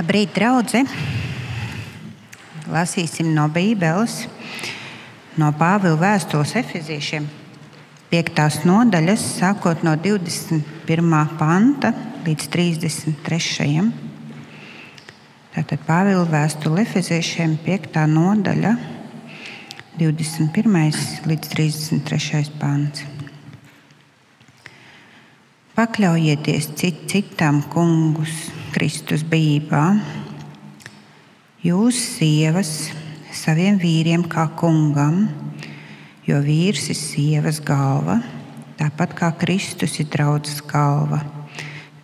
Labrīt, draugi! Lasīsim no Bībeles, no Pāvila vēstules efeziešiem, 5. nodaļas, sākot no 21. panta līdz 33. Tātad Pāvila vēstule efeziešiem, 5. nodaļa, 21. līdz 33. pants. Pakļaujieties cit, citam kungus Kristus bijībā Jūs, sievas, saviem vīriem kā kungam, jo vīrs ir sievas galva, tāpat kā Kristus ir draudzes galva,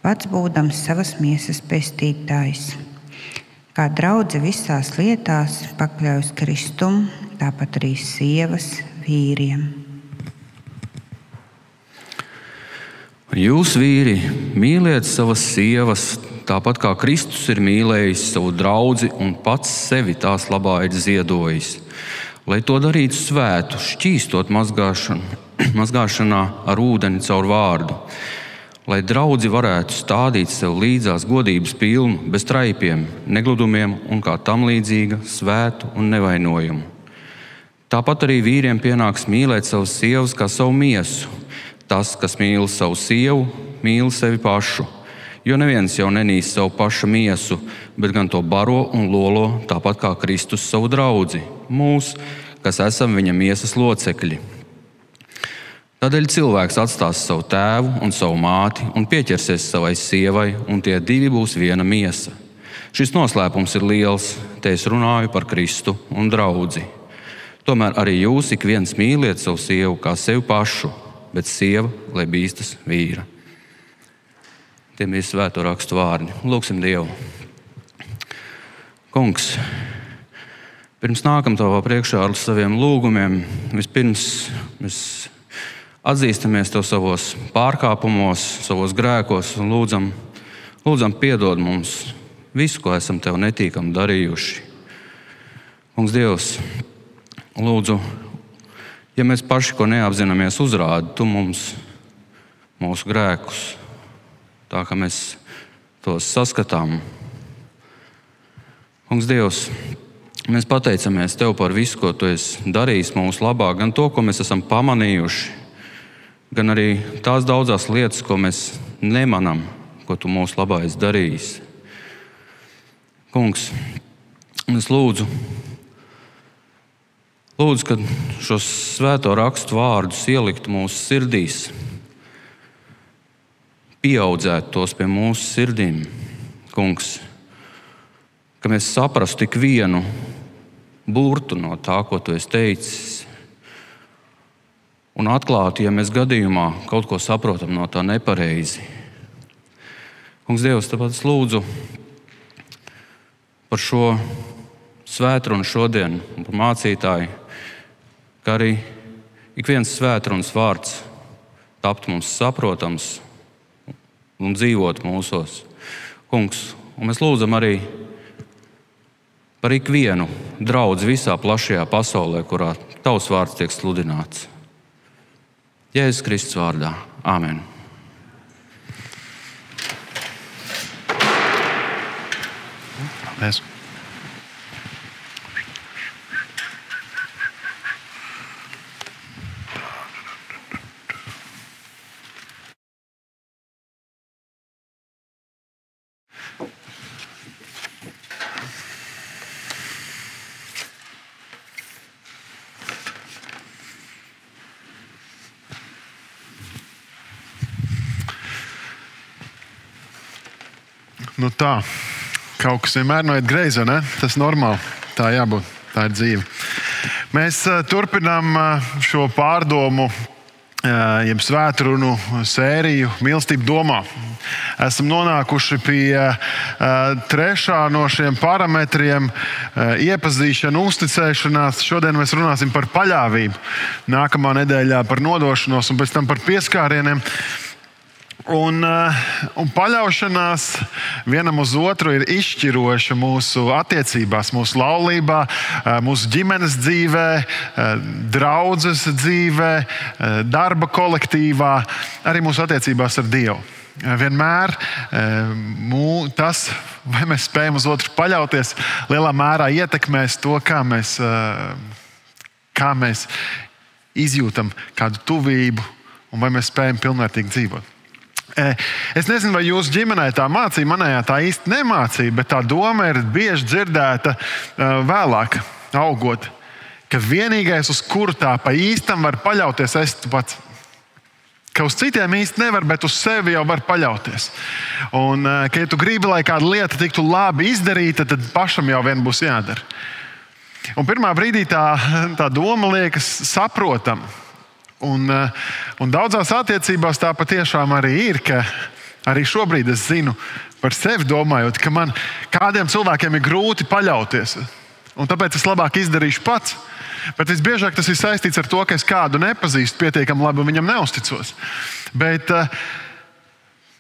pats būdams savas miesas pestītājs. Kā draudzene visās lietās pakļaujas Kristum, tāpat arī sievas vīriem. Jūs, vīri, mīliet savas sievas tāpat kā Kristus ir mīlējis savu draugu un pats sevi tās labā ir ziedojis. Lai to darītu svētu, šķīstot mazgāšanā ar ūdeni caur vārdu, lai draugi varētu stādīt sev līdzās godības pilnu, bez traipiem, negludumiem un kā tam līdzīga, svētu un nevainojumu. Tāpat arī vīriem pienāks mīlēt savas sievas kā savu miesu. Tas, kas mīl savu sievu, mīl sevi pašu. Jo neviens jau nenīs savu pašu miesu, bet gan to baro un lolo, tāpat kā Kristus savu draugu, mūs, kas esam viņa miesas locekļi. Tādēļ cilvēks atstās savu tēvu un savu māti un pieķersies savai sievai, un tie divi būs viena miesa. Šis noslēpums ir liels, te es runāju par Kristu un draugu. Tomēr arī jūs ik viens mīliet savu sievu kā sevi pašu, bet sieva, lai bīstas vīra. Tie bija svēto rakstu vārdi. Lūksim Dievu. Kungs, pirms nākam tavā priekšā ar saviem lūgumiem, vispirms mēs atzīstamies tev savos pārkāpumos, savos grēkos un lūdzam, lūdzam piedod mums visu, ko esam tev netīkam darījuši. Kungs, Dievs, lūdzu, ja mēs paši ko neapzināmies, uzrādi tu mums mūsu grēkus tā kā mēs tos saskatām. Kungs, Dievs, mēs pateicamies Tev par visu, ko Tu esi darījis mūsu labā, gan to, ko mēs esam pamanījuši, gan arī tās daudzas lietas, ko mēs nemanām, ko Tu mūsu labā esi darījis. Kungs, es lūdzu, lūdzu, ka šos svēto rakstu vārdus ielikt mūsu sirdīs pieaudzētu tos pie mūsu sirdīm, Kungs, ka mēs saprastu tik vienu burtu no tā, ko Tu esi teicis. Un atklāti, ja mēs gadījumā kaut ko saprotam no tā nepareizi. Kungs, Dievs, tāpēc lūdzu par šo svētdienu šodien, un par mācītāju, ka arī ik viens svētdienas vārds tapt mums saprotams un dzīvot mūsos. Kungs, un mēs lūdzam arī par ikvienu draugu visā plašajā pasaulē, kurā tavs vārds tiek sludināts. Jēzus Kristus vārdā. Āmen! Mēs. Nu tā, kaut kas vienmēr noiet greizi, ne? Tas ir normāli. Tā jābūt, tā ir dzīve. Mēs uh, turpinām uh, šo pārdomu, uh, jeb svētkrunu sēriju mīlestību domā. Esam nonākuši pie trešā no šiem parametriem - iepazīšana, uzticēšanās. Šodien mēs runāsim par paļāvību, nākamā nedēļā par nodošanos un pēc tam par pieskārieniem. Un, eh, un paļaušanās vienam uz otru ir izšķiroša mūsu attiecībās, mūsu laulībā, eh, mūsu ģimenes dzīvē, eh, draudzes dzīvē, darba kolektīvā, arī mūsu attiecībās ar Dievu. vienmēr mū, tas, vai mēs spējam uz otru paļauties, lielā mērā ietekmēs to, kā mēs, kā mēs izjūtam kādu tuvību un vai mēs spējam pilnvērtīgi dzīvot. Es nezinu, vai jūsu ģimenē tā mācīja, manējā tā īsti nemācīja, bet tā doma ir bieži dzirdēta vēlāk, augot. Ka vienīgais, uz kuru tā pa īstam var paļauties, esi pats. Ka uz citiem īsti nevar, bet uz sevi jau var paļauties. Un, ka, ja tu gribi, lai kāda lieta tiktu labi izdarīta, tad pašam jau vien būs jādara. Un pirmā brīdī tā, tā doma liekas saprotama. Un, eh, un daudzās attiecībās tā patiešām arī ir, arī šobrīd es zinu par sevi, domājot, ka man kādiem cilvēkiem ir grūti paļauties. Un tāpēc es labāk izdarīšu pats. Bet visbiežāk tas ir saistīts ar to, ka es kādu nepazīstu pietiekami labi un viņam neusticos. Bet, eh,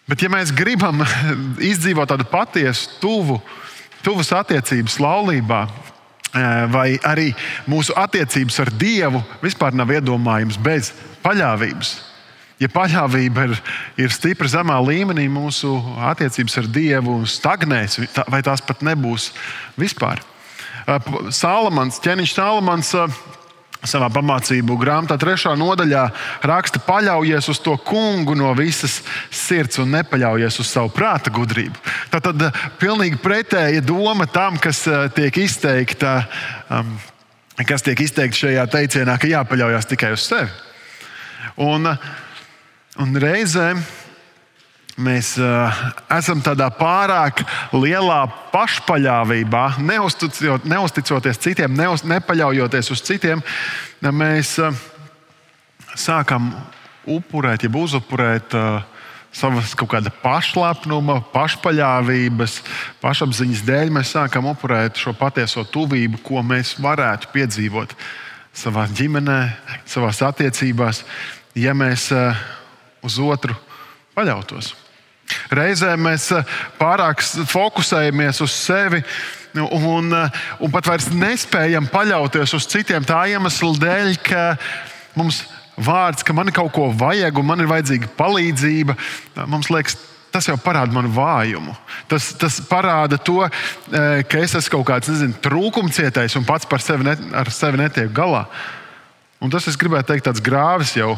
bet ja mēs gribam izdzīvot tādu patiesu, tuvu, tuvas attiecības laulībā, vai arī mūsu attiecības ar Dievu vispār nav iedomājams bez paļāvības. Ja paļāvība ir, ir stipra zemā līmenī, mūsu attiecības ar Dievu stagnēs, vai tās pat nebūs vispār. Salamans, ķēniņš Salamans savā pamācību grāmatā, trešā nodaļā, raksta, paļaujies uz to kungu no visas sirds un nepaļaujies uz savu prāta gudrību. Tā tad eh, pilnīgi pretēja doma tam, kas eh, tiek izteikta, um, kas tiek izteikta šajā teicienā, ka jāpaļaujas tikai uz sevi. Un, un reizēm Mēs esam tādā pārāk lielā pašpaļāvībā, neusticot, neusticoties citiem, neuz, nepaļaujoties uz citiem. Mēs sākam upurēt, jeb uzupurēt uh, savas kaut kāda pašlepnuma, pašpaļāvības, pašapziņas dēļ. Mēs sākam upurēt šo patieso tuvību, ko mēs varētu piedzīvot savā ģimenē, savā attiecībās, ja mēs uh, uz otru paļautos. Reizēm mēs eh, pārāk fokusējamies uz sevi. Un, eh, un pat vairs nespējam paļauties uz citiem tā iemesla dēļ, ka mums vārds, ka man kaut ko vajag un man ir vajadzīga palīdzība, mums liekas, tas jau parāda manu vājumu. Tas, tas parāda to, eh, ka es esmu kaut kāds nezinu, trūkumcietais un pats par sevi, net, sevi netieku galā. Un tas, es gribētu teikt, tāds grāvis jau,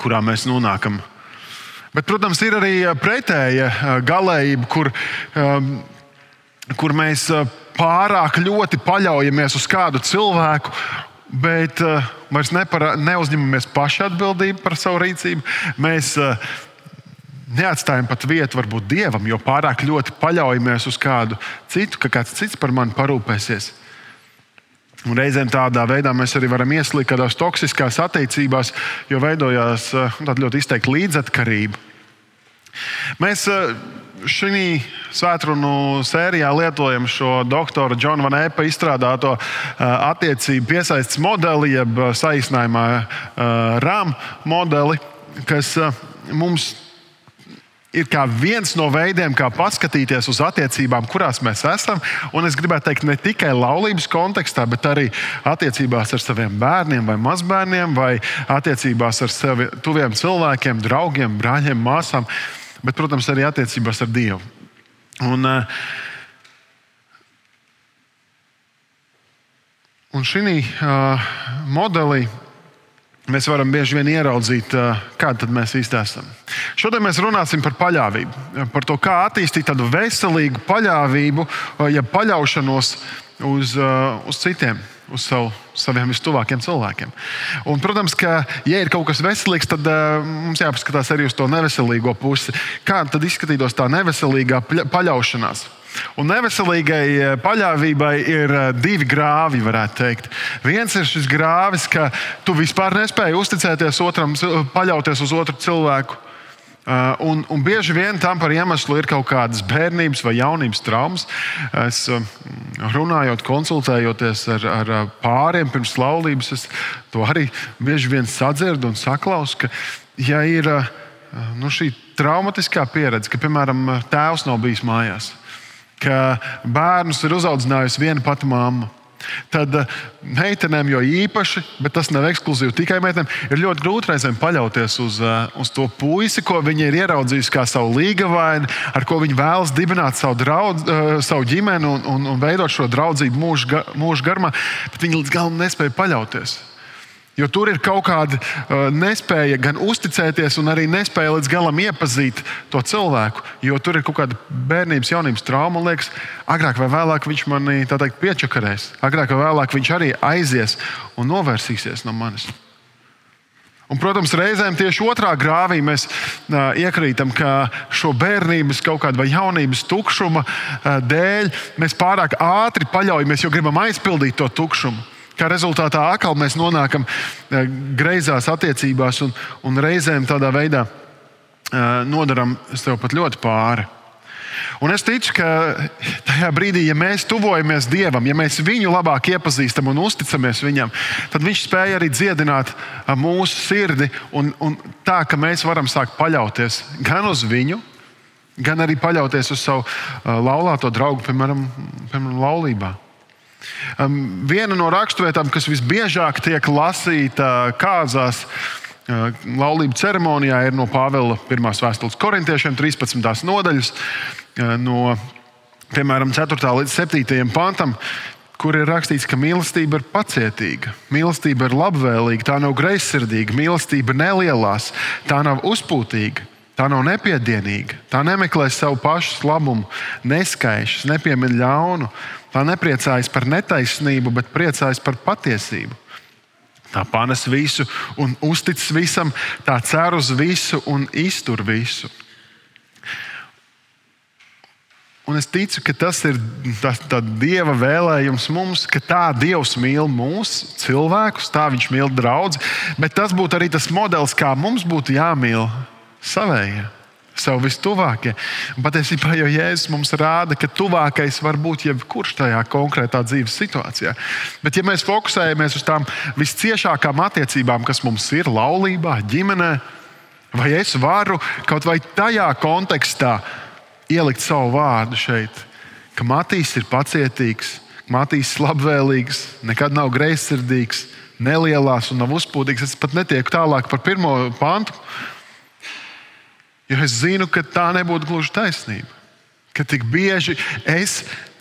kurā mēs nonākam. Bet, protams, ir arī eh, pretēja eh, galējība, kur, um, kur mēs pārāk ļoti paļaujamies uz kādu cilvēku, bet uh, vairs nepara, neuzņemamies paši atbildību par savu rīcību. Mēs uh, neatstājam pat vietu varbūt dievam, jo pārāk ļoti paļaujamies uz kādu citu, ka kāds cits par mani parūpēsies. Un reizēm tādā veidā mēs arī varam ieslīgt kādās toksiskās attiecībās, jo veidojās eh, tāda ļoti izteikta līdzatkarība. Mēs šī svētkrunu sērijā lietojam šo doktora Džona Van Epa izstrādāto attiecību piesaistes modeli, jeb saīsinājumā RAM modeli, kas mums ir viens no veidiem, kā paskatīties uz attiecībām, kurās mēs esam. Un es gribētu teikt, ne tikai laulības kontekstā, bet arī attiecībās ar saviem bērniem vai mazbērniem, vai attiecībās ar sevi tuviem cilvēkiem, draugiem, brāļiem, māsām, bet, protams, arī attiecībās ar Dievu. Un, uh, un šī uh, modelī mēs varam bieži vien ieraudzīt, kāda mēs īsti esam. Šodien mēs runāsim par paļāvību, par to, kā attīstīt tādu veselīgu paļāvību, ja paļaušanos uz, uz citiem. Uz savu, saviem vistuvākiem cilvēkiem. Un, protams, ka, ja ir kaut kas veselīgs, tad uh, mums jāpaskatās arī uz to neveselīgo pusi. Kā tad izskatītos tā neveselīgā paļaušanās? Un neveselīgai eh, paļāvībai ir eh, divi grāvi, varētu teikt. Viens ir šis grāvis, ka tu vispār nespēji uzticēties otram, paļauties uz otru cilvēku. Uh, un, un bieži vien tam par iemeslu ir kaut kādas bērnības vai jaunības traumas. Es uh, runājot, konsultējoties ar, ar pāriem pirms laulības, es to arī bieži vien sadzirdu un saklausu, ka, ja ir nu, šī traumatiskā pieredze, ka, piemēram, tēvs nav bijis mājās, ka bērnus ir uzaudzinājusi viena pati mamma. Tad eh, meitenēm jau īpaši, bet tas nav ekskluzīvi tikai meitenēm, ir ļoti grūti reizēm paļauties uz, eh, uz to puisi, ko viņi ir ieraudzījuši kā savu līgavaini, ar ko viņi vēlas dibināt savu, draudz, eh, savu ģimeni un, un, un veidot šo draudzību mūža garumā, bet viņi līdz galam nespēja paļauties. Jo tur ir kaut kāda uh, nespēja gan uzticēties, gan arī nespēja līdz galam iepazīt to cilvēku. Jo tur ir kaut kāda bērnības, jaunības trauma. Man liekas, agrāk vai vēlāk viņš manī teikt, piečakarēs. Agrāk vai vēlāk viņš arī aizies un novērsīsies no manis. Un, protams, reizēm tieši otrā grāvī mēs uh, iekrītam, ka šo bērnības kaut kāda vai jaunības tukšuma uh, dēļ mēs pārāk ātri paļaujamies, jo gribam aizpildīt to tukšumu. Kā rezultātā atkal mēs nonākam eh, greizās attiecībās un, un reizēm tādā veidā eh, nodaram sev pat ļoti pāri. Un es ticu, ka tajā brīdī, ja mēs tuvojamies Dievam, ja mēs viņu labāk iepazīstam un uzticamies viņam, tad Viņš spēja arī dziedināt eh, mūsu sirdi. Un, un tā, ka mēs varam sākt paļauties gan uz viņu, gan arī paļauties uz savu laulāto draugu, piemēram, piemēram laulībā. Viena no raksturvietām, kas visbiežāk tiek lasīta kāzās, uh, laulību ceremonijā, ir no Pāvila 1. vēstules korintiešiem, 13. nodaļas, uh, no piemēram 4. līdz 7. pantam. Kur ir rakstīts, ka mīlestība ir pacietīga, mīlestība ir labvēlīga, tā nav greizsirdīga, mīlestība nelielās, tā nav uzpūtīga, tā nav nepiedienīga, tā nemeklē savu pašu labumu, neskaišas, nepiemina ļaunu, Tā nepriecājas par netaisnību, bet priecājas par patiesību. Tā panes visu un uztic visam, tā cer uz visu un iztur visu. Un es ticu, ka tas ir tas, Dieva vēlējums mums, ka tā Dievs mīl mūsu cilvēkus, tā Viņš mīl draugus, bet tas būtu arī tas modelis, kā mums būtu jāmīl savējie sev vistuvākie. Patiesībā jau Jēzus mums rāda, ka tuvākais var būt jebkurš tajā konkrētā dzīves situācijā. Bet, ja mēs fokusējamies uz tām visciešākām attiecībām, kas mums ir laulībā, ģimenē, vai es varu kaut vai tajā kontekstā ielikt savu vārdu šeit, ka Matīs ir pacietīgs, Matīs ir labvēlīgs, nekad nav greizsirdīgs, nelielās un nav uzpūtīgs. Es pat netieku tālāk par pirmo pantu Jo es zinu, ka tā nebūtu gluži taisnība. Ka tik bieži es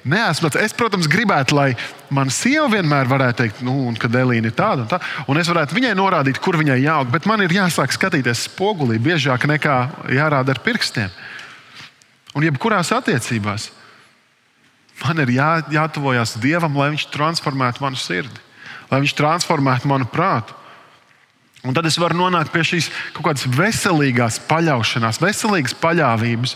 neesmu. Es, protams, gribētu, lai mana sieva vienmēr varētu teikt, nu, ka Elīna ir tāda un tā, un es varētu viņai norādīt, kur viņai jāaug. Bet man ir jāsāk skatīties spogulī biežāk nekā jārāda ar pirkstiem. Un jebkurās attiecībās man ir jā, jātuvojas Dievam, lai Viņš transformētu manu sirdi, lai Viņš transformētu manu prātu. Un tad es varu nonākt pie šīs kaut kādas veselīgas paļaušanās, veselīgas paļāvības.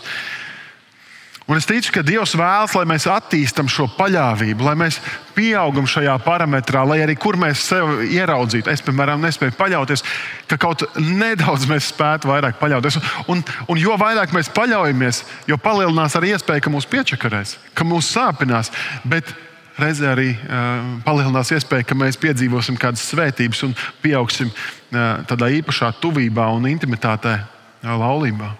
Un es ticu, ka Dievs vēlas, lai mēs attīstam šo paļāvību, lai mēs pieaugam šajā parametrā, lai arī kur mēs sevi ieraudzītu. Es, piemēram, nespēju paļauties, ka kaut nedaudz mēs spētu vairāk paļauties. Un, un jo vairāk mēs paļaujamies, jo palielinās arī iespēja, ka mūs piečakarēs, ka mūs sāpinās. Bet reizē arī uh, palielinās iespēja, ka mēs piedzīvosim kādas svētības un pieaugsim uh, tādā īpašā tuvībā un intimitātē uh, laulībā.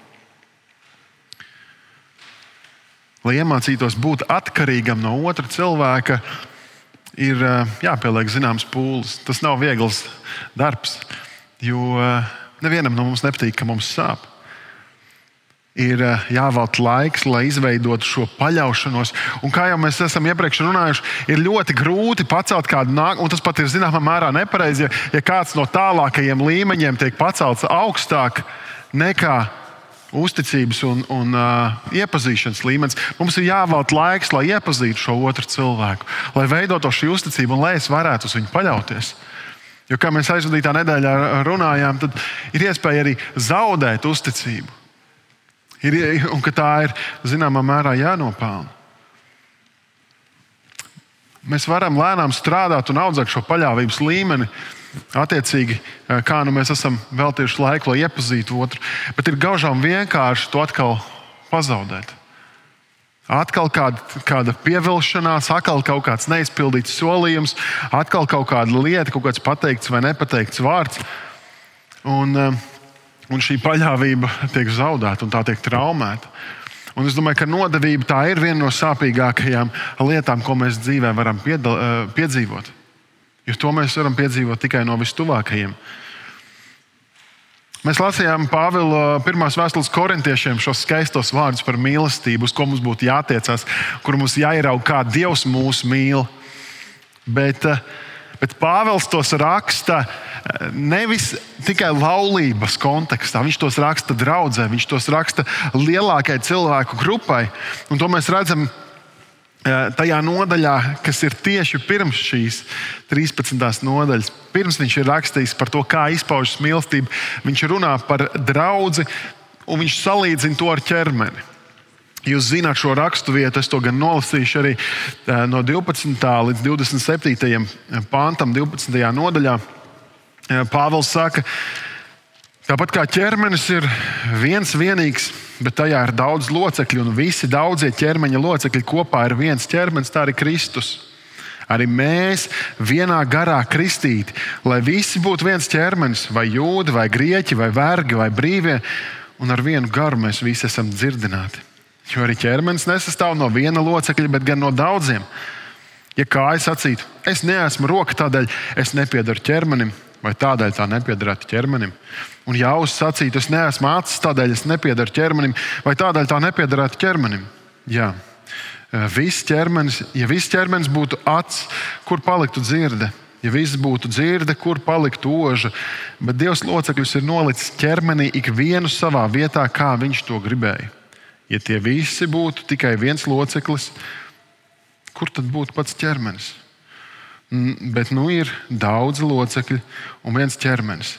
Lai iemācītos būt atkarīgam no otra cilvēka, ir jāpieliek zināms pūles. Tas nav viegls darbs, jo nevienam no mums nepatīk, ka mums sāp ir eh, jāvelk laiks, lai izveidotu šo paļaušanos. Un kā jau mēs esam iepriekš runājuši, ir ļoti grūti pacelt kādu nākotni, un tas pat ir zināmā mērā nepareizi, ja, ja kāds no tālākajiem līmeņiem tiek pacelts augstāk nekā uzticības un, un uh, iepazīšanas līmenis. Mums ir jāvelk laiks, lai iepazītu šo otru cilvēku, lai veidotu šī uzticība un lai es varētu uz viņu paļauties. Jo, kā mēs aizvadītā nedēļā runājām, tad ir iespēja arī zaudēt uzticību. Ir, un ka tā ir zināmā mērā jānopelna. Mēs varam lēnām strādāt un audzēt šo paļāvības līmeni. Attiecīgi, eh, kā nu mēs esam veltījuši laiku, lai iepazītu otru, bet ir gaužām vienkārši to atkal pazaudēt. Atkal kāda, kāda pievilkšanās, atkal kaut kāds neizpildīts solījums, atkal kaut kāda lieta, kaut kāds pateikts vai nepateikts vārds. Un, uh, Un šī paļāvība tiek zaudēta un tā tiek traumēta. Un es domāju, ka nodevība tā ir viena no sāpīgākajām lietām, ko mēs dzīvē varam piedal, eh, piedzīvot. Jo to mēs varam piedzīvot tikai no vistuvākajiem. Mēs lasījām Pāvila pirmās vēstules korintiešiem šos skaistos vārdus par mīlestību, uz ko mums būtu jātiecās, kur mums jāierauga, kā Dievs mūs mīl. Bet, uh, Bet Pāvils tos raksta eh, nevis tikai laulības kontekstā, viņš tos raksta draudzē, viņš tos raksta lielākai cilvēku grupai. Un to mēs redzam eh, tajā nodaļā, kas ir tieši pirms šīs 13. nodaļas. Pirms viņš ir rakstījis par to, kā izpaužas mīlestība, viņš runā par draugu un viņš salīdzina to ar ķermeni. Jūs zināt šo raksturvietu, es to gan nolasīšu arī eh, no 12. līdz 27. pāntam, 12. nodaļā. Eh, Pāvils saka, tāpat kā ķermenis ir viens vienīgs, bet tajā ir daudz locekļu, un visi daudzie ķermeņa locekļi kopā ir viens ķermenis, tā arī Kristus. Arī mēs vienā garā kristīti, lai visi būtu viens ķermenis, vai jūdi, vai grieķi, vai vergi, vai brīvie, un ar vienu garu mēs visi esam dzirdināti. Jo arī ķermenis nesastāv no viena locekļa, bet gan no daudziem. Ja kāja sacītu, es neesmu roka, tādēļ es nepiedaru ķermenim, vai tādēļ tā nepiedarētu ķermenim. Un ja auss sacītu, es neesmu acis, tādēļ es nepiedaru ķermenim, vai tādēļ tā nepiedarētu ķermenim. Jā. Viss ķermenis, ja viss ķermenis būtu acis, kur paliktu dzirde? Ja viss būtu dzirde, kur paliktu oža, bet Dievs locekļus ir nolicis ķermenī ikvienu savā vietā, kā viņš to gribēja. Ja tie visi būtu tikai viens loceklis, kur tad būtu pats ķermenis? Bet nu ir daudz locekļu un viens ķermenis.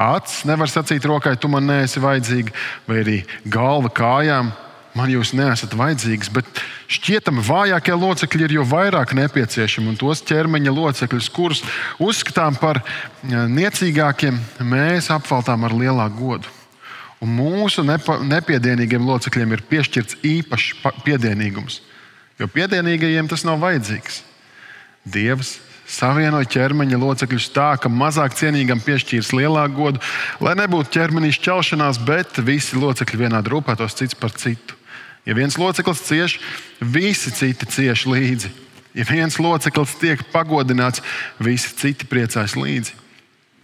Acis nevar sacīt rokai, tu man neesi vajadzīga, vai arī galva kājām, man jūs neesat vajadzīgs. Bet šķietami vājākie locekļi ir jo vairāk nepieciešami, un tos ķermeņa locekļus, kurus uzskatām par niecīgākiem, mēs apvaltām ar lielāku godu. Un mūsu nepa, nepiedienīgiem locekļiem ir piešķirts īpašs piedienīgums, jo piedienīgajiem tas nav vajadzīgs. Dievs savienoja ķermeņa locekļus tā, ka mazāk cienīgam piešķīrs lielāku godu, lai nebūtu ķermenī šķelšanās, bet visi locekļi vienādi rūpētos cits par citu. Ja viens loceklis cieš, visi citi cieš līdzi. Ja viens loceklis tiek pagodināts, visi citi priecājas līdzi.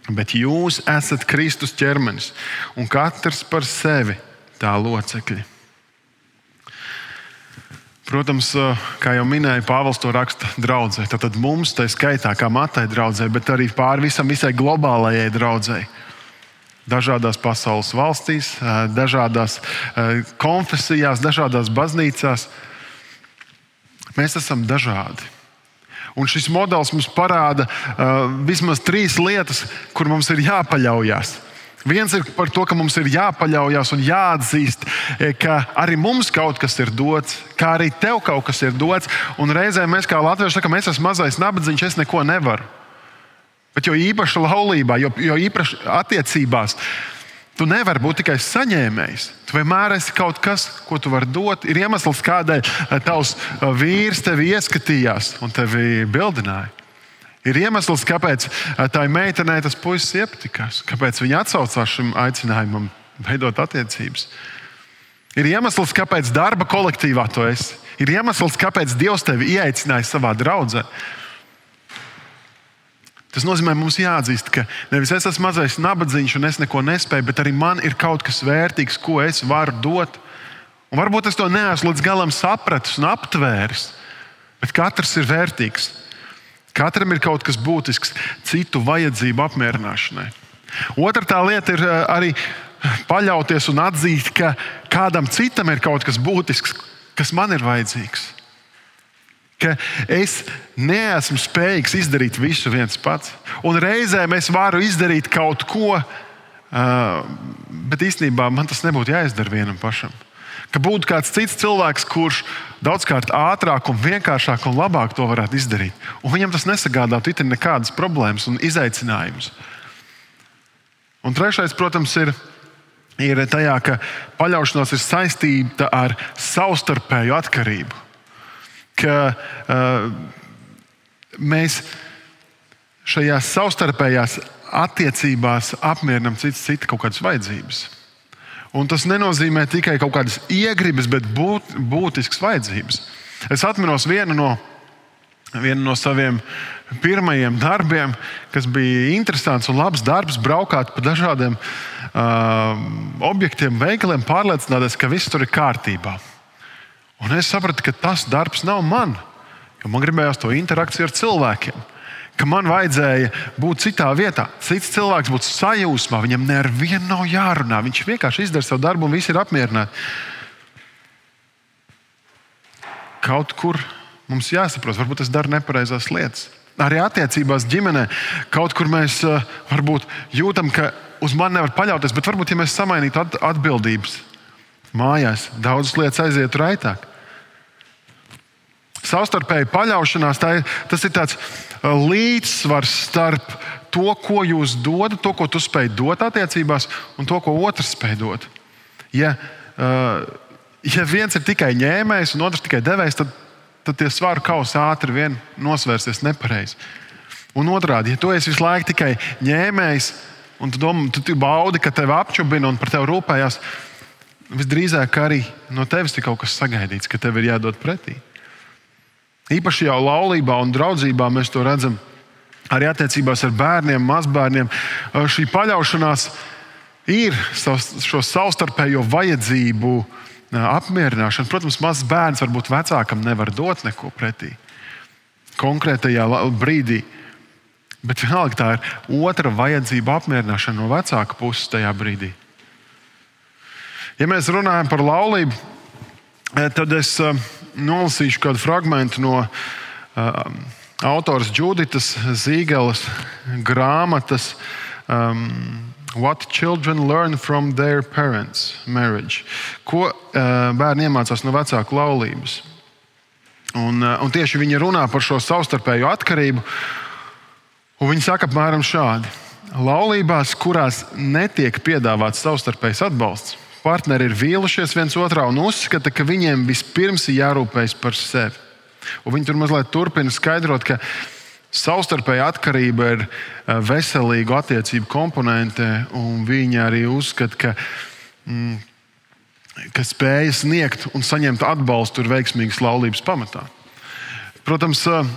Bet jūs esat Kristus ķermenis un katrs par sevi tā locekļi. Protams, kā jau minēju, Pāvils to raksta draudzē. Tad mums, tā skaitā, kā matai draudzē, bet arī pāri visam visai globālajai draudzēji. Dažādās pasaules valstīs, dažādās konfesijās, dažādās baznīcās. Mēs esam dažādi. Un šis modelis mums parāda uh, vismaz trīs lietas, kur mums ir jāpaļaujas. Viens ir par to, ka mums ir jāpaļaujas un jāatzīst, e, ka arī mums kaut kas ir dots, kā arī tev kaut kas ir dots. Un reizē mēs, kā latvieši, sakām, es esmu mazais nabadzīgs, es neko nevaru. Bet jo īpaši laulībā, jo, jo īpaši attiecībās, Tu nevari būt tikai saņēmējs. Tu vienmēr esi kaut kas, ko tu vari dot. Ir iemesls, kādēļ eh, tavs eh, vīrs tevi ieskatījās un tevi bildināja. Ir iemesls, kāpēc eh, tā meitenei tas puisis iepatikās, kāpēc viņa atsaucās šim aicinājumam, veidot attiecības. Ir iemesls, kāpēc darba kolektīvā tu esi. Ir iemesls, kāpēc Dievs tevi ieaicināja savā draudzē. Tas nozīmē, mums jāatzīst, ka nevis es esmu mazais nabadzīgs un es neko nespēju, bet arī man ir kaut kas vērtīgs, ko es varu dot. Un varbūt es to neesmu līdz galam sapratis un aptvēris, bet katrs ir vērtīgs. Katram ir kaut kas būtisks citu vajadzību apmierināšanai. Otra tā lieta ir eh, arī paļauties un atzīt, ka kādam citam ir kaut kas būtisks, kas man ir vajadzīgs ka es neesmu spējīgs izdarīt visu viens pats. Un reizēm es varu izdarīt kaut ko, bet īstenībā man tas nebūtu jāizdara vienam pašam. Ka būtu kāds cits cilvēks, kurš daudzkārt ātrāk, un vienkāršāk un labāk to varētu izdarīt. Un viņam tas nesagādātu it nekādas problēmas un izaicinājumus. Un trešais, protams, ir, ir tajā, ka paļaušanās ir saistīta ar savstarpēju atkarību ka uh, mēs šajās savstarpējās attiecībās apmierinām citu, citu kaut kādas vajadzības. Un tas nenozīmē tikai kaut kādas iegribas, bet būt, būtiskas vajadzības. Es atceros vienu no, vienu no saviem pirmajiem darbiem, kas bija interesants un labs darbs, braukāt pa dažādiem uh, objektiem, veikaliem, pārliecināties, ka viss tur ir kārtībā. Un es sapratu, ka tas darbs nav man, jo man gribējās to interakciju ar cilvēkiem ka man vajadzēja būt citā vietā. Cits cilvēks būtu sajūsmā, viņam nevienam nav jārunā. Viņš vienkārši izdara savu darbu un viss ir apmierināti. Kaut kur mums jāsaprot, varbūt es daru nepareizās lietas. Arī attiecībās ģimenē kaut kur mēs uh, varbūt jūtam, ka uz mani nevar paļauties, bet varbūt, ja mēs samainītu atbildības mājās, daudzas lietas aizietu raitāk. Savstarpēji paļaušanās, ir, tas ir tāds uh, līdzsvars starp to, ko jūs dodat, to, ko tu spēj dot attiecībās, un to, ko otrs spēj dot. Ja, uh, ja viens ir tikai ņēmējs un otrs tikai devējs, tad, tad tie svaru kausi ātri vien nosvērsies nepareizi. Un otrādi, ja tu esi visu laiku tikai ņēmējs, un tu, domā, tu, tu baudi, ka tevi apčubina un par tevi rūpējas, visdrīzāk arī no tevis ir kaut kas sagaidīts, ka tev ir jādod pretī. Īpaši jau laulībā un draudzībā mēs to redzam. Arī attiecībās ar bērniem, mazbērniem. Šī paļaušanās ir šo savstarpējo vajadzību apmierināšana. Protams, mazs bērns varbūt vecākam nevar dot neko pretī konkrētajā brīdī. Bet vienalga tā ir otra vajadzība apmierināšana no vecāka puses tajā brīdī. Ja mēs runājam par laulību, tad es nolasīšu kādu fragment no uh, autors Juditas Zīgeles grāmatas. Um, What children learn from their parents' marriage. Ko uh, bērni iemācās no vecāku laulības. Un, uh, un tieši viņi runā par šo savstarpēju atkarību. Viņi saka apmēram šādi: Laulībās, kurās netiek piedāvāts savstarpējs atbalsts, partneri ir vīlušies viens otrā un uzskata, ka viņiem vispirms ir jārūpējas par sevi. Un viņi tur mazliet turpina skaidrot, ka savstarpēja atkarība ir eh, veselīga attiecību komponente, un viņi arī uzskata, ka, mm, ka spēja sniegt un saņemt atbalstu ir veiksmīgas laulības pamatā. Protams, eh,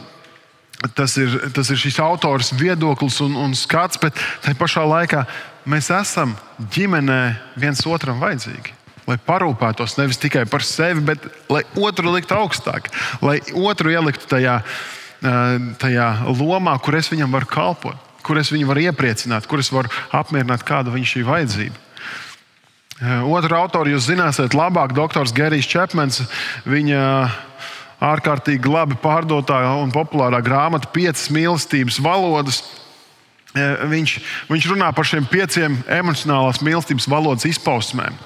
tas ir, tas ir šis autors viedoklis un, un skats, bet tajā pašā laikā mēs esam ģimenē viens otram vajadzīgi. Lai parūpētos nevis tikai par sevi, bet lai otru liktu augstāk, lai otru ieliktu tajā, tajā lomā, kur es viņam varu kalpot, kur es viņu varu iepriecināt, kur es varu apmierināt kādu viņa šī vajadzību. Otru autoru jūs zināsiet labāk, doktors Gerijs Čepmans. Viņa ārkārtīgi labi pārdotā un populārā grāmata Piecas mīlestības valodas viņš, viņš runā par šiem pieciem emocionālās mīlestības valodas izpausmēm,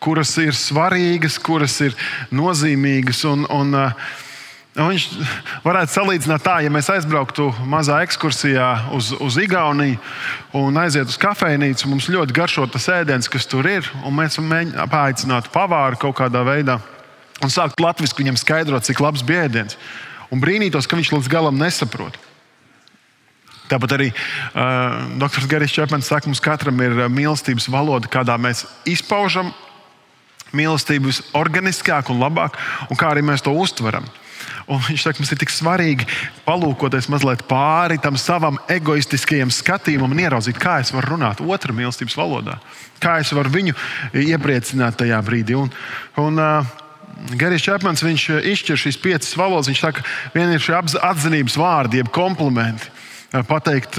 kuras ir svarīgas, kuras ir nozīmīgas. Un, un, un viņš varētu salīdzināt tā, ja mēs aizbrauktu mazā ekskursijā uz, uz Igauniju un aizietu uz kafejnīcu, mums ļoti garšo tas ēdiens, kas tur ir, un mēs paaicinātu pavāru kaut kādā veidā un sāktu latviešu viņam skaidrot, cik labs bija ēdiens. Un brīnītos, ka viņš līdz galam nesaprot. Tāpat arī uh, dr. Garis Čepmans saka, mums katram ir mīlestības valoda, kādā mēs izpaužam mīlestību visorganiskāk un labāk, un kā arī mēs to uztveram. Un viņš saka, mums ir tik svarīgi palūkoties mazliet pāri tam savam egoistiskajam skatījumam un ieraudzīt, kā es varu runāt otrā mīlestības valodā, kā es varu viņu iepriecināt tajā brīdī. Un, un, uh, Garijs Čepmans izšķir šīs piecas valodas. Viņš saka, ka viena ir šī atzinības vārdi, jeb komplimenti pateikt,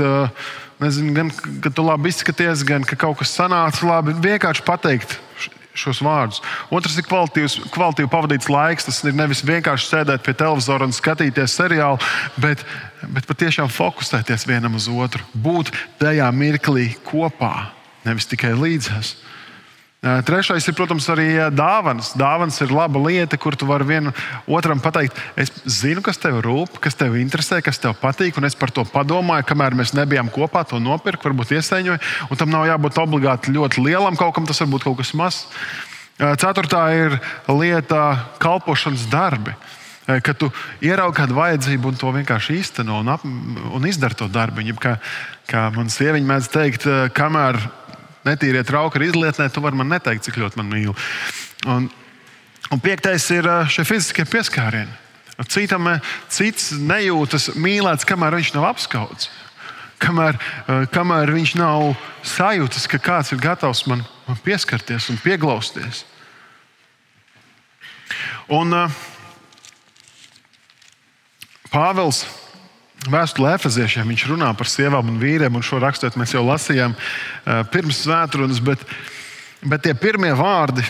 nezinu, gan ka tu labi izskaties, gan ka kaut kas sanāca labi. Vienkārši pateikt šos vārdus. Otrs ir kvalitīvi pavadīts laiks. Tas ir nevis vienkārši sēdēt pie televizora un skatīties seriālu, bet, bet patiešām fokusēties vienam uz otru. Būt tajā mirklī kopā, nevis tikai līdzās. Trešais ir, protams, arī dāvāns. Dāvāns ir laba lieta, kur tu vari vienam otram pateikt, es zinu, kas tev rūp, kas tev interesē, kas tev patīk, un es par to padomāju, kamēr mēs nebijām kopā, to nopirkt, varbūt iesaiņoju. Tam nav jābūt obligāti ļoti lielam kaut kam, tas var būt kaut kas mazs. Ceturtā ir lieta, kalpošanas darbi. Kad tu ieraugi kādu vajadzību un to vienkārši īsteno un, ap, un izdara to darbu. Kā, kā man sieviete mēdz teikt, kamēr netīrie trauki ir izlietnē, tu vari man neteikt, cik ļoti man mīli. Un, un piektais ir šie fiziskie pieskārieni. Citam, cits nejūtas mīlēts, kamēr viņš nav apskauts. Kamēr, kamēr viņš nav sajūtas, ka kāds ir gatavs man, man pieskarties un pieglausties. Un, Pāvils Vēstulē Efeziešiem viņš runā par sievām un vīriem, un šo rakstot mēs jau lasījām uh, pirms svētdienas, bet, bet tie pirmie vārdi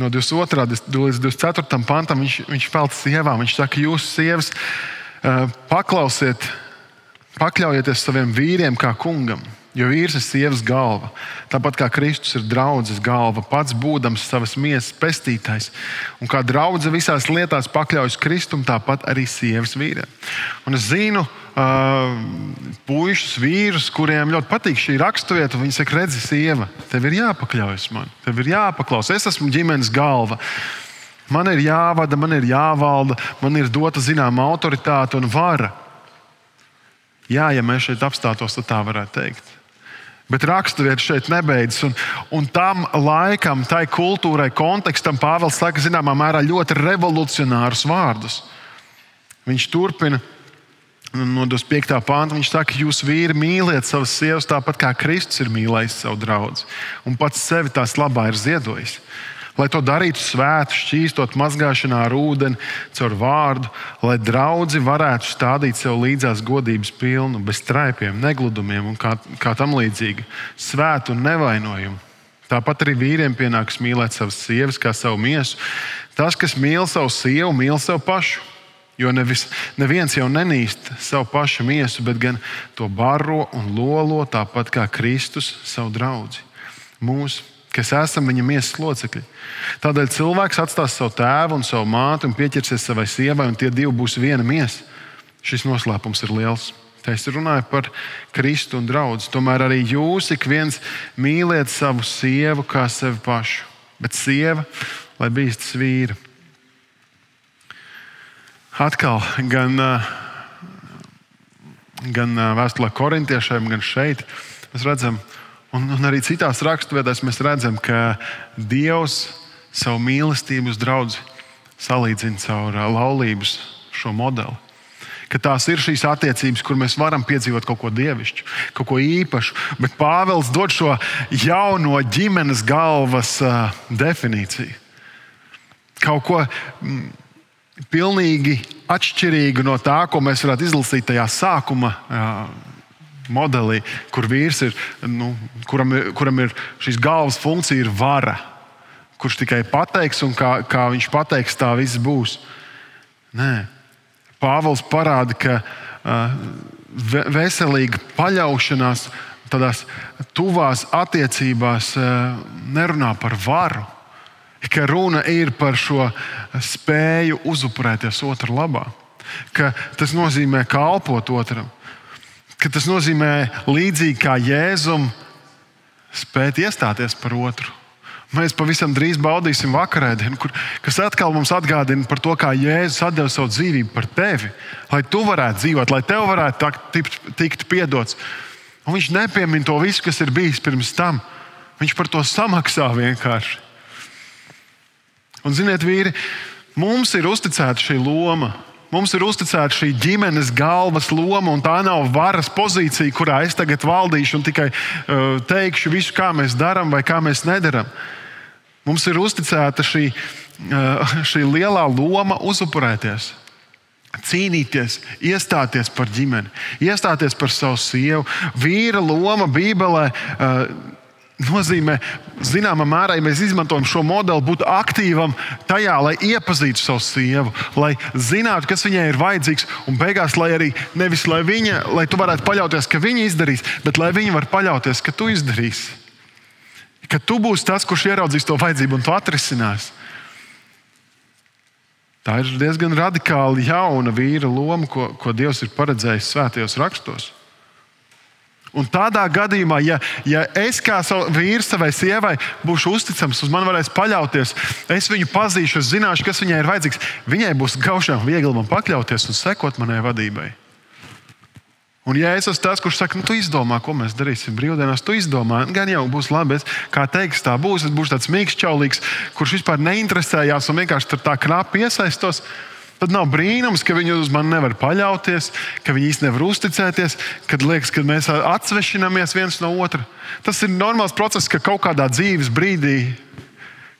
no 22. līdz 24. pantam viņš, viņš veltīja sievām. Viņš saka, jūs sievas uh, paklausiet, pakļaujieties saviem vīriem kā kungam. Jo vīrs ir sievas galva. Tāpat kā Kristus ir draudzes galva, pats būdams savas miesas pestītājs. Un kā draudzene visās lietās pakļaujas Kristum, tāpat arī sievas vīriem. Un es zinu, uh, puikas, vīrus, kuriem ļoti patīk šī raksturvieta. Viņi saka, redzi, sieva, tev ir jāpakļaujas man, tev ir jāpaklaus. Es esmu ģimenes galva. Man ir jāvada, man ir jāvalda, man ir dota zināma autoritāte un vara. Jā, ja mēs šeit apstātos, tad tā varētu teikt. Bet raksturvieta šeit nebeidzas. Un, un tam laikam, tai kultūrai, kontekstam Pāvils saka, zināmā mērā, ļoti revolucionārus vārdus. Viņš turpina no 25. pānta. Viņš saka, jūs vīri mīliet savas sievas tāpat kā Kristus ir mīlējis savu draugu un pats sevi tās labā ir ziedojis lai to darītu svētu, šķīstot mazgāšanā ar ūdeni, caur vārdu, lai draugi varētu stādīt sev līdzās godības pilnu, bez traipiem, negludumiem un kā, kā tam līdzīgi, svētu un nevainojumu. Tāpat arī vīriem pienāks mīlēt savas sievas kā savu miesu. Tas, kas mīl savu sievu, mīl sev pašu. Jo nevis, neviens jau nenīst savu pašu miesu, bet gan to baro un lolo, tāpat kā Kristus savu draugu. Mūsu kas esam viņa miesas locekļi. Tādēļ cilvēks atstās savu tēvu un savu māti un pieķersies savai sievai, un tie divi būs viena miesa. Šis noslēpums ir liels. Tā es runāju par Kristu un draugu. Tomēr arī jūs, ik viens, mīliet savu sievu kā sevi pašu, bet sieva, lai bīstas vīra. Atkal, gan, gan vēstulē korintiešiem, gan šeit mēs redzam, Un, un arī citās raksturvietās mēs redzam, ka Dievs savu mīlestību uz draugu salīdzina caur laulības šo modeli. Ka tās ir šīs attiecības, kur mēs varam piedzīvot kaut ko dievišķu, kaut ko īpašu. Bet Pāvils dod šo jauno ģimenes galvas uh, definīciju. Kaut ko mm, pilnīgi atšķirīgu no tā, ko mēs varētu izlasīt tajā sākuma modelī, kur vīrs ir, nu, kuram, kuram ir šīs galvas funkcija, ir vara. Kurš tikai pateiks, un kā, kā viņš pateiks, tā viss būs. Nē, Pāvils parāda, ka uh, veselīga paļaušanās tādās tuvās attiecībās uh, nerunā par varu. Ka runa ir par šo spēju uzupurēties otru labā. Ka tas nozīmē kalpot otram ka tas nozīmē līdzīgi kā Jēzum spēt iestāties par otru. Mēs pavisam drīz baudīsim vakarēdienu, kur, kas atkal mums atgādina par to, kā Jēzus deva savu dzīvību par tevi, lai tu varētu dzīvot, lai tev varētu tikt, tikt piedots. Un viņš nepiemina to visu, kas ir bijis pirms tam. Viņš par to samaksā vienkārši. Un, ziniet, vīri, mums ir uzticēta šī loma Mums ir uzticēta šī ģimenes galvas loma, un tā nav varas pozīcija, kurā es tagad valdīšu un tikai uh, teikšu visu, kā mēs darām vai kā mēs nedarām. Mums ir uzticēta šī, uh, šī lielā loma uzupurēties, cīnīties, iestāties par ģimeni, iestāties par savu sievu. Vīra loma Bībelē. Nozīmē, zināmā mērā, ja mēs izmantojam šo modeli, būt aktīvam tajā, lai iepazītu savu sievu, lai zinātu, kas viņai ir vajadzīgs, un beigās, lai arī nevis lai viņa, lai tu varētu paļauties, ka viņa izdarīs, bet lai viņa var paļauties, ka tu izdarīsi. Ka tu būsi tas, kurš ieraudzīs to vajadzību un to atrisinās. Tā ir diezgan radikāli jauna vīra loma, ko, ko Dievs ir paredzējis svētajos rakstos. Un tādā gadījumā, ja, ja es kā vīrs savai sievai būšu uzticams, uz mani varēs paļauties, es viņu pazīšu, es zināšu, kas viņai ir vajadzīgs, viņai būs gaužām viegli man pakļauties un sekot manai vadībai. Un, ja es esmu tas, kurš saka, nu, tu izdomā, ko mēs darīsim brīvdienās, tu izdomā, gan jau būs labi. Es, kā teiks, tā būs. Es būšu tāds mīkšķaulīgs, kurš vispār neinteresējās un vienkārši tur tā knapi iesaistos. Tad nav brīnums, ka viņi uz mani nevar paļauties, ka viņi īstenībā nevar uzticēties, kad liekas, ka mēs atsvešināmies viens no otra. Tas ir normāls process, ka kaut kādā dzīves brīdī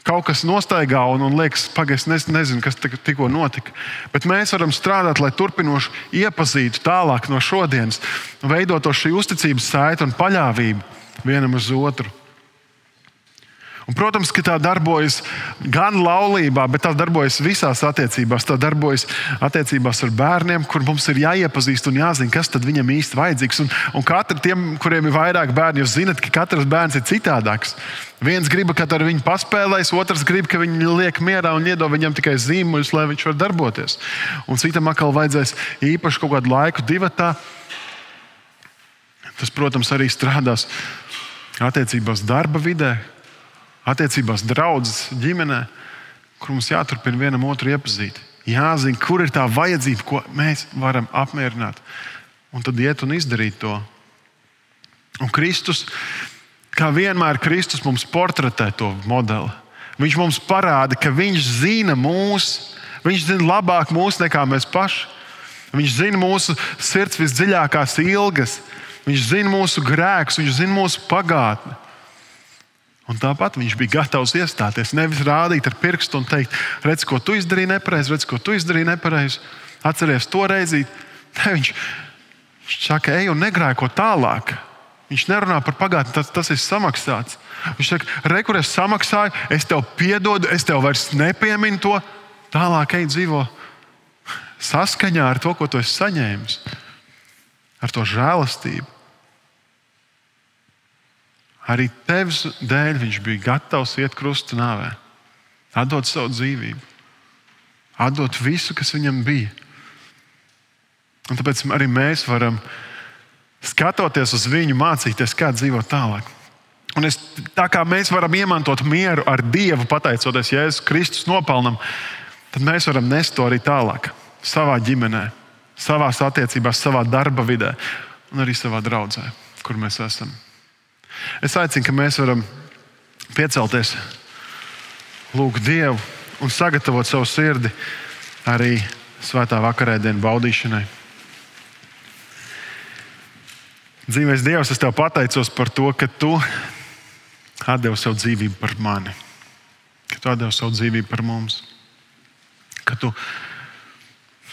kaut kas nostaigā un, un liekas, pagaidi, es nezinu, kas tikko notika. Bet mēs varam strādāt, lai turpinoši iepazītu tālāk no šodienas, veidot šī uzticības saiti un paļāvību vienam uz otru. Un, protams, ka tā darbojas gan laulībā, bet tā darbojas visās attiecībās. Tā darbojas attiecībās ar bērniem, kur mums ir jāiepazīst un jāzina, kas viņam īsti vajadzīgs. Un, un katram, tiem, kuriem ir vairāk bērnu, jūs zinat, ka katrs bērns ir citādāks. Viens grib, ka ar viņu paspēlēs, otrs grib, ka viņi liek mierā un iedod viņam tikai zīmuļus, lai viņš varētu darboties. Un citam atkal vajadzēs īpaši kaut kādu laiku, divu tā. Tas, protams, arī strādās attiecībās darba vidē, attiecībās, draudzes, ģimenē, kur mums jāturpina vienam otru iepazīt. Jāzina, kur ir tā vajadzība, ko mēs varam apmierināt, un tad iet un izdarīt to. Un Kristus, kā vienmēr, Kristus mums portretē to modeli. Viņš mums parāda, ka Viņš zina mūs, Viņš zina labāk mūs nekā mēs paši. Viņš zina mūsu sirds visdziļākās ilgas, Viņš zina mūsu grēkus, Viņš zina mūsu pagātni. Un tāpat viņš bija gatavs iestāties. Nevis rādīt ar pirkstu un teikt, redz, ko tu izdarīji nepareizi, redz, ko tu izdarīji nepareizi. Atceries to reizi. Ne, viņš, viņš saka, ej un negrēko tālāk. Viņš nerunā par pagātni, tas, tas ir samaksāts. Viņš saka, re, kur es samaksāju, es tev piedodu, es tev vairs nepieminu to. Tālāk ej dzīvo saskaņā ar to, ko tu esi saņēmis, ar to žēlastību. Arī tevis dēļ viņš bija gatavs iet krustu nāvē, atdot savu dzīvību, atdot visu, kas viņam bija. Un tāpēc arī mēs varam, skatoties uz viņu, mācīties, kā dzīvot tālāk. Un es, tā kā mēs varam iemantot mieru ar Dievu, pateicoties Jēzus Kristus nopelnam, tad mēs varam nest to arī tālāk, savā ģimenē, savā attiecībās, savā darba vidē un arī savā draudzē, kur mēs esam. Es aicinu, ka mēs varam piecelties, lūgt Dievu un sagatavot savu sirdi arī svētā vakarēdienu baudīšanai. Dzīvēs Dievs, es tev pateicos par to, ka tu atdevi savu dzīvību par mani, ka tu atdevi savu dzīvību par mums, ka tu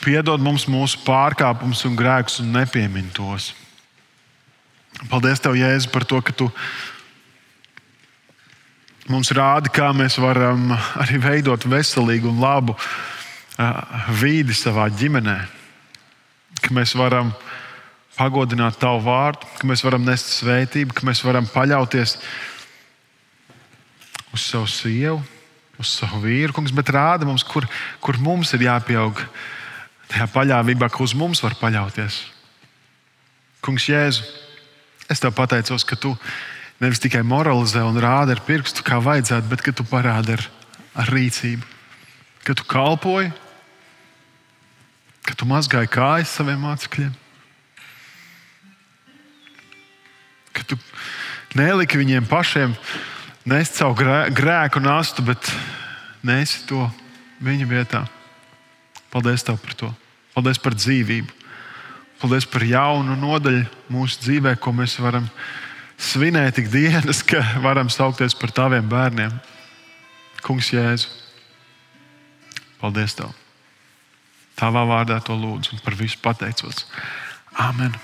piedod mums mūsu pārkāpumus un grēkus un nepiemini tos. Paldies, Tev, Jēzu, par to, ka Tu mums rādi, kā mēs varam arī veidot veselīgu un labu vīdi savā ģimenē. Ka mēs varam pagodināt Tavu vārdu, ka mēs varam nest svētību, ka mēs varam paļauties uz savu sievu, uz savu vīru, kungs, bet rāda mums, kur, kur mums ir jāpieaug tajā paļāvībā, ka uz mums var paļauties. Kungs, Jēzu! Es tev pateicos, ka tu nevis tikai moralizē un rādi ar pirkstu, kā vajadzētu, bet ka tu parādi ar, ar rīcību, ka tu kalpoji, ka tu mazgāji kājas saviem mācekļiem, ka tu neliki viņiem pašiem nest savu grēku nastu, bet nesi to viņa vietā. Paldies tev par to! Paldies par dzīvību! Paldies par jaunu nodaļu mūsu dzīvē, ko mēs varam svinēt ikdienas, ka varam saukties par taviem bērniem. Kungs, Jēzu, paldies Tev! Tavā vārdā to lūdzu un par visu pateicos. Amen!